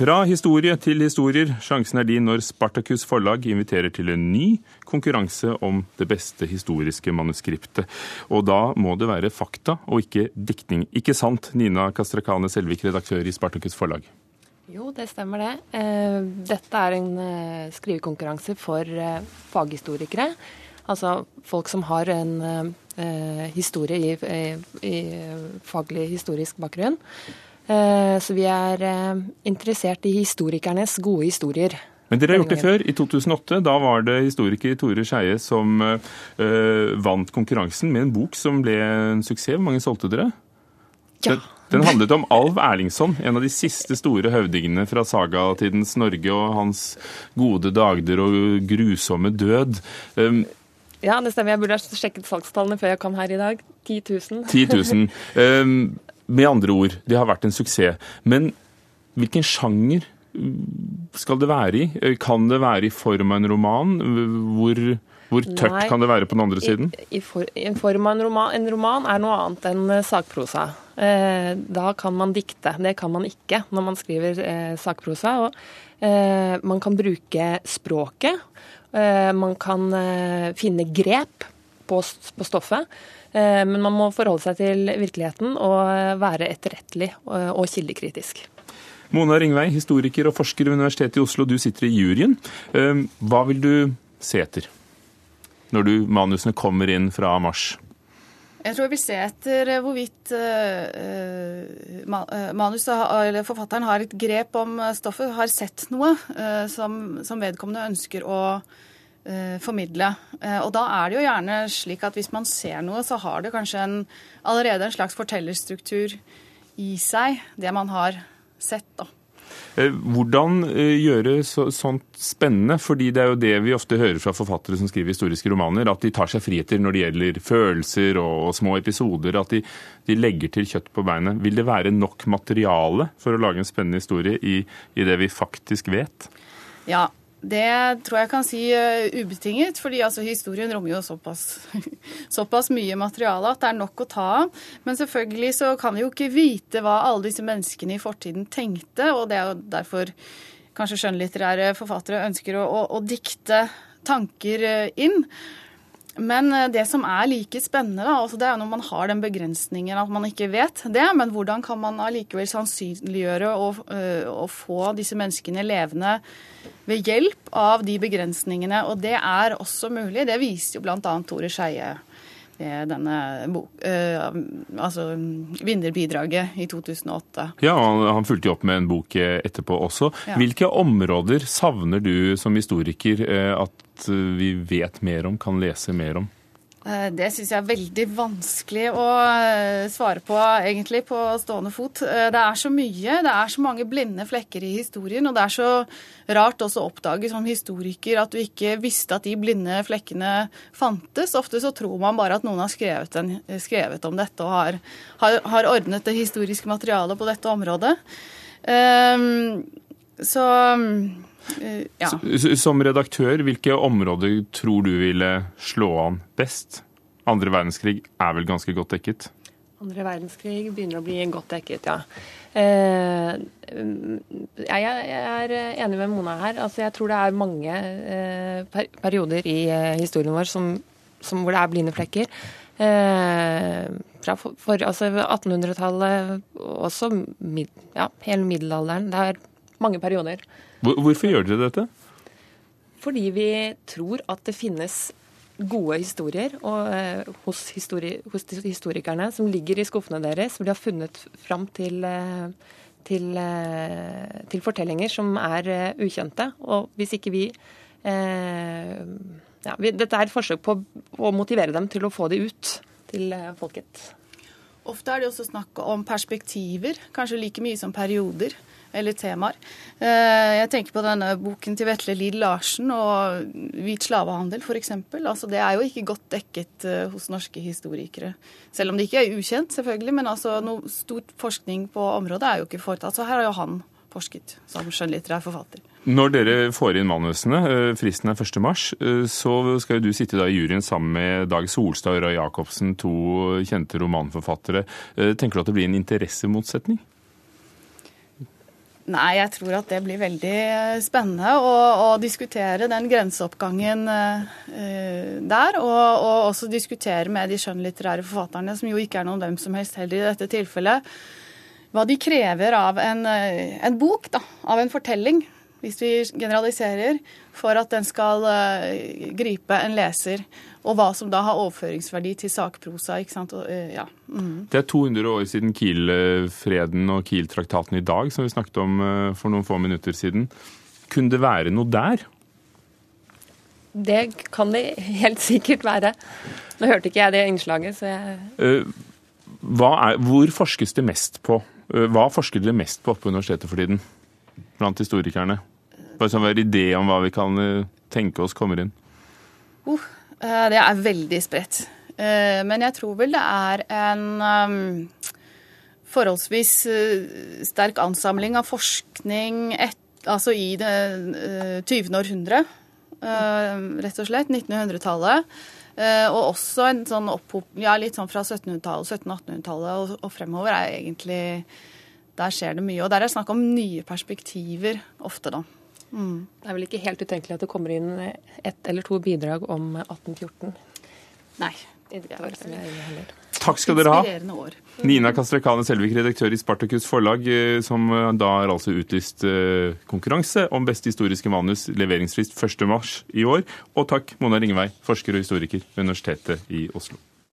Fra historie til historier. Sjansen er din når Spartacus forlag inviterer til en ny konkurranse om det beste historiske manuskriptet. Og da må det være fakta og ikke diktning. Ikke sant, Nina Kastrakane Selvik, redaktør i Spartacus forlag? Jo, det stemmer det. Eh, dette er en eh, skrivekonkurranse for eh, faghistorikere. Altså folk som har en historie i, i faglig historisk bakgrunn. Eh, så vi er eh, interessert i historikernes gode historier. Men dere har gjort det før, i 2008. Da var det historiker Tore Skeie som uh, vant konkurransen med en bok som ble en suksess. Hvor mange solgte dere? Ja. Den, den handlet om Alv Erlingsson, en av de siste store høvdingene fra sagatidens Norge og hans gode dagder og grusomme død. Um, ja, det stemmer. Jeg burde ha sjekket salgstallene før jeg kom her i dag. 10 000. 10 000. Um, med andre ord, det har vært en suksess. Men hvilken sjanger skal det være i? Kan det være i form av en roman? Hvor, hvor tørt Nei, kan det være på den andre siden? I, i, for, i form av en roman, en roman er noe annet enn eh, sakprosa. Eh, da kan man dikte. Det kan man ikke når man skriver eh, sakprosa. Og, eh, man kan bruke språket. Eh, man kan eh, finne grep på, på stoffet. Eh, men man må forholde seg til virkeligheten og være etterrettelig og kildekritisk. Mona Ringvei, historiker og forsker ved Universitetet i Oslo, du sitter i juryen. Eh, hva vil du se etter når du, manusene kommer inn fra mars? Jeg tror jeg vil se etter hvorvidt manuset, eller forfatteren har et grep om stoffet, har sett noe som, som vedkommende ønsker å Eh, formidle. Eh, og da er det jo gjerne slik at hvis man ser noe, så har det kanskje en, allerede en slags fortellerstruktur i seg, det man har sett. da. Eh, hvordan gjøre så, sånt spennende? Fordi det er jo det vi ofte hører fra forfattere som skriver historiske romaner, at de tar seg friheter når det gjelder følelser og, og små episoder. At de, de, legger til kjøtt på beinet. Vil det være nok materiale for å lage en spennende historie i, i det vi faktisk vet? Ja, det tror jeg kan si uh, ubetinget, fordi altså, historien rommer jo såpass, såpass, mye materiale at det er nok å ta av. Men selvfølgelig så kan vi jo ikke vite hva alle disse menneskene i fortiden tenkte, og det er jo derfor kanskje skjønnlitterære forfattere ønsker å, å, å dikte tanker uh, inn. Men eh, det som er like spennende, da, altså det er når man har den begrensningen at man ikke vet det, men hvordan kan man allikevel sannsynliggjøre og, og få disse menneskene levende ved hjelp av de begrensningene. Og det er også mulig. Det viser jo bl.a. Tore Skeie denne bok, eh, altså vinnerbidraget i 2008. Ja, han, fulgte jo opp med en bok eh, etterpå også. Ja. Hvilke områder savner du som historiker uh, at vi vet mer om, kan lese mer om? Eh, det syns jeg er veldig vanskelig å eh, svare på, egentlig, på stående fot. Eh, det er så mye. Det er så mange blinde flekker i historien. Og det er så rart også å oppdage som historiker at du ikke visste at de blinde flekkene fantes. Ofte så tror man bare at noen har skrevet, en, skrevet om dette og har, har, har, ordnet det historiske materialet på dette området. Um, så Eh, ja. Som redaktør, hvilke områder tror du ville slå an best? Andre verdenskrig er vel ganske godt dekket? Andre verdenskrig begynner å bli godt dekket, ja. Eh, jeg er enig med Mona her. Altså, jeg tror det er mange eh, perioder i historien vår som, som hvor det er blinde flekker. fra for, for, altså 1800-tallet, også mid, ja, hele middelalderen. Det er mange perioder. Hvorfor gjør dere dette? Fordi vi tror at det finnes gode historier og, eh, hos, histori hos historikerne som ligger i skuffene deres, hvor de har funnet fram til, eh, til, eh, til fortellinger som er eh, ukjente. Og hvis ikke vi eh, ja, vi, Dette er et forsøk på å motivere dem til å få det ut til folket. Ofte er det også snakk om perspektiver, kanskje like mye som perioder eller temaer. Eh, jeg tenker på denne boken til Vetle Lid Larsen og hvit slavehandel f.eks. Altså, det er jo ikke godt dekket eh, hos norske historikere. Selv om det ikke er ukjent, selvfølgelig. Men altså, noe stort forskning på området er jo ikke foretatt. Så her har jo han forsket som skjønnlitterær forfatter. Når dere får inn manusene, eh, fristen er 1.3, så skal jo du sitte i juryen sammen med Dag Solstad og Roy Jacobsen, to kjente romanforfattere. Tenker du at det blir en interessemotsetning? Nei, jeg tror at det blir veldig eh, spennende å, å diskutere den grenseoppgangen eh, der. Og, og, også diskutere med de skjønnlitterære forfatterne, som jo ikke er noen hvem som helst heller i dette tilfellet, hva de krever av en, eh, en bok, da, av en fortelling, hvis vi generaliserer, for at den skal uh, gripe en leser. Og hva som da har overføringsverdi til sakprosa. ikke sant? Og, uh, ja. mm. Det er 200 år siden Kiel-freden og Kiel-traktaten i dag, som vi snakket om uh, for noen få minutter siden. Kunne det være noe der? Det kan det helt sikkert være. Nå hørte ikke jeg det innslaget, så jeg er, Hvor forskes det mest på? Hva forsker dere mest på på universitetet for tiden? Blant historikerne? Bare sånn hver idé om hva vi kan eh, tenke oss kommer inn? Uh, det er veldig spredt. Eh, men jeg tror vel det er en um, forholdsvis sterk ansamling av forskning et, altså i det 20. århundre, rett og slett. 1900-tallet. Og også en sånn opphop, ja, litt sånn fra 1700-tallet, 1700-1800-tallet og, og fremover er egentlig Der skjer det mye. Og der er det snakk om nye perspektiver ofte, da. Mm. Det er vel ikke helt utenkelig at det kommer inn ett eller to bidrag om 1814? Nei. Takk skal dere ha. Nina Kastrekane Selvik, redaktør i Spartakus forlag, eh, som da har altså utlyst eh, konkurranse om beste historiske manus, leveringsfrist 1.3 i år. Og takk, Mona Ringevei, forsker og historiker ved Universitetet i Oslo.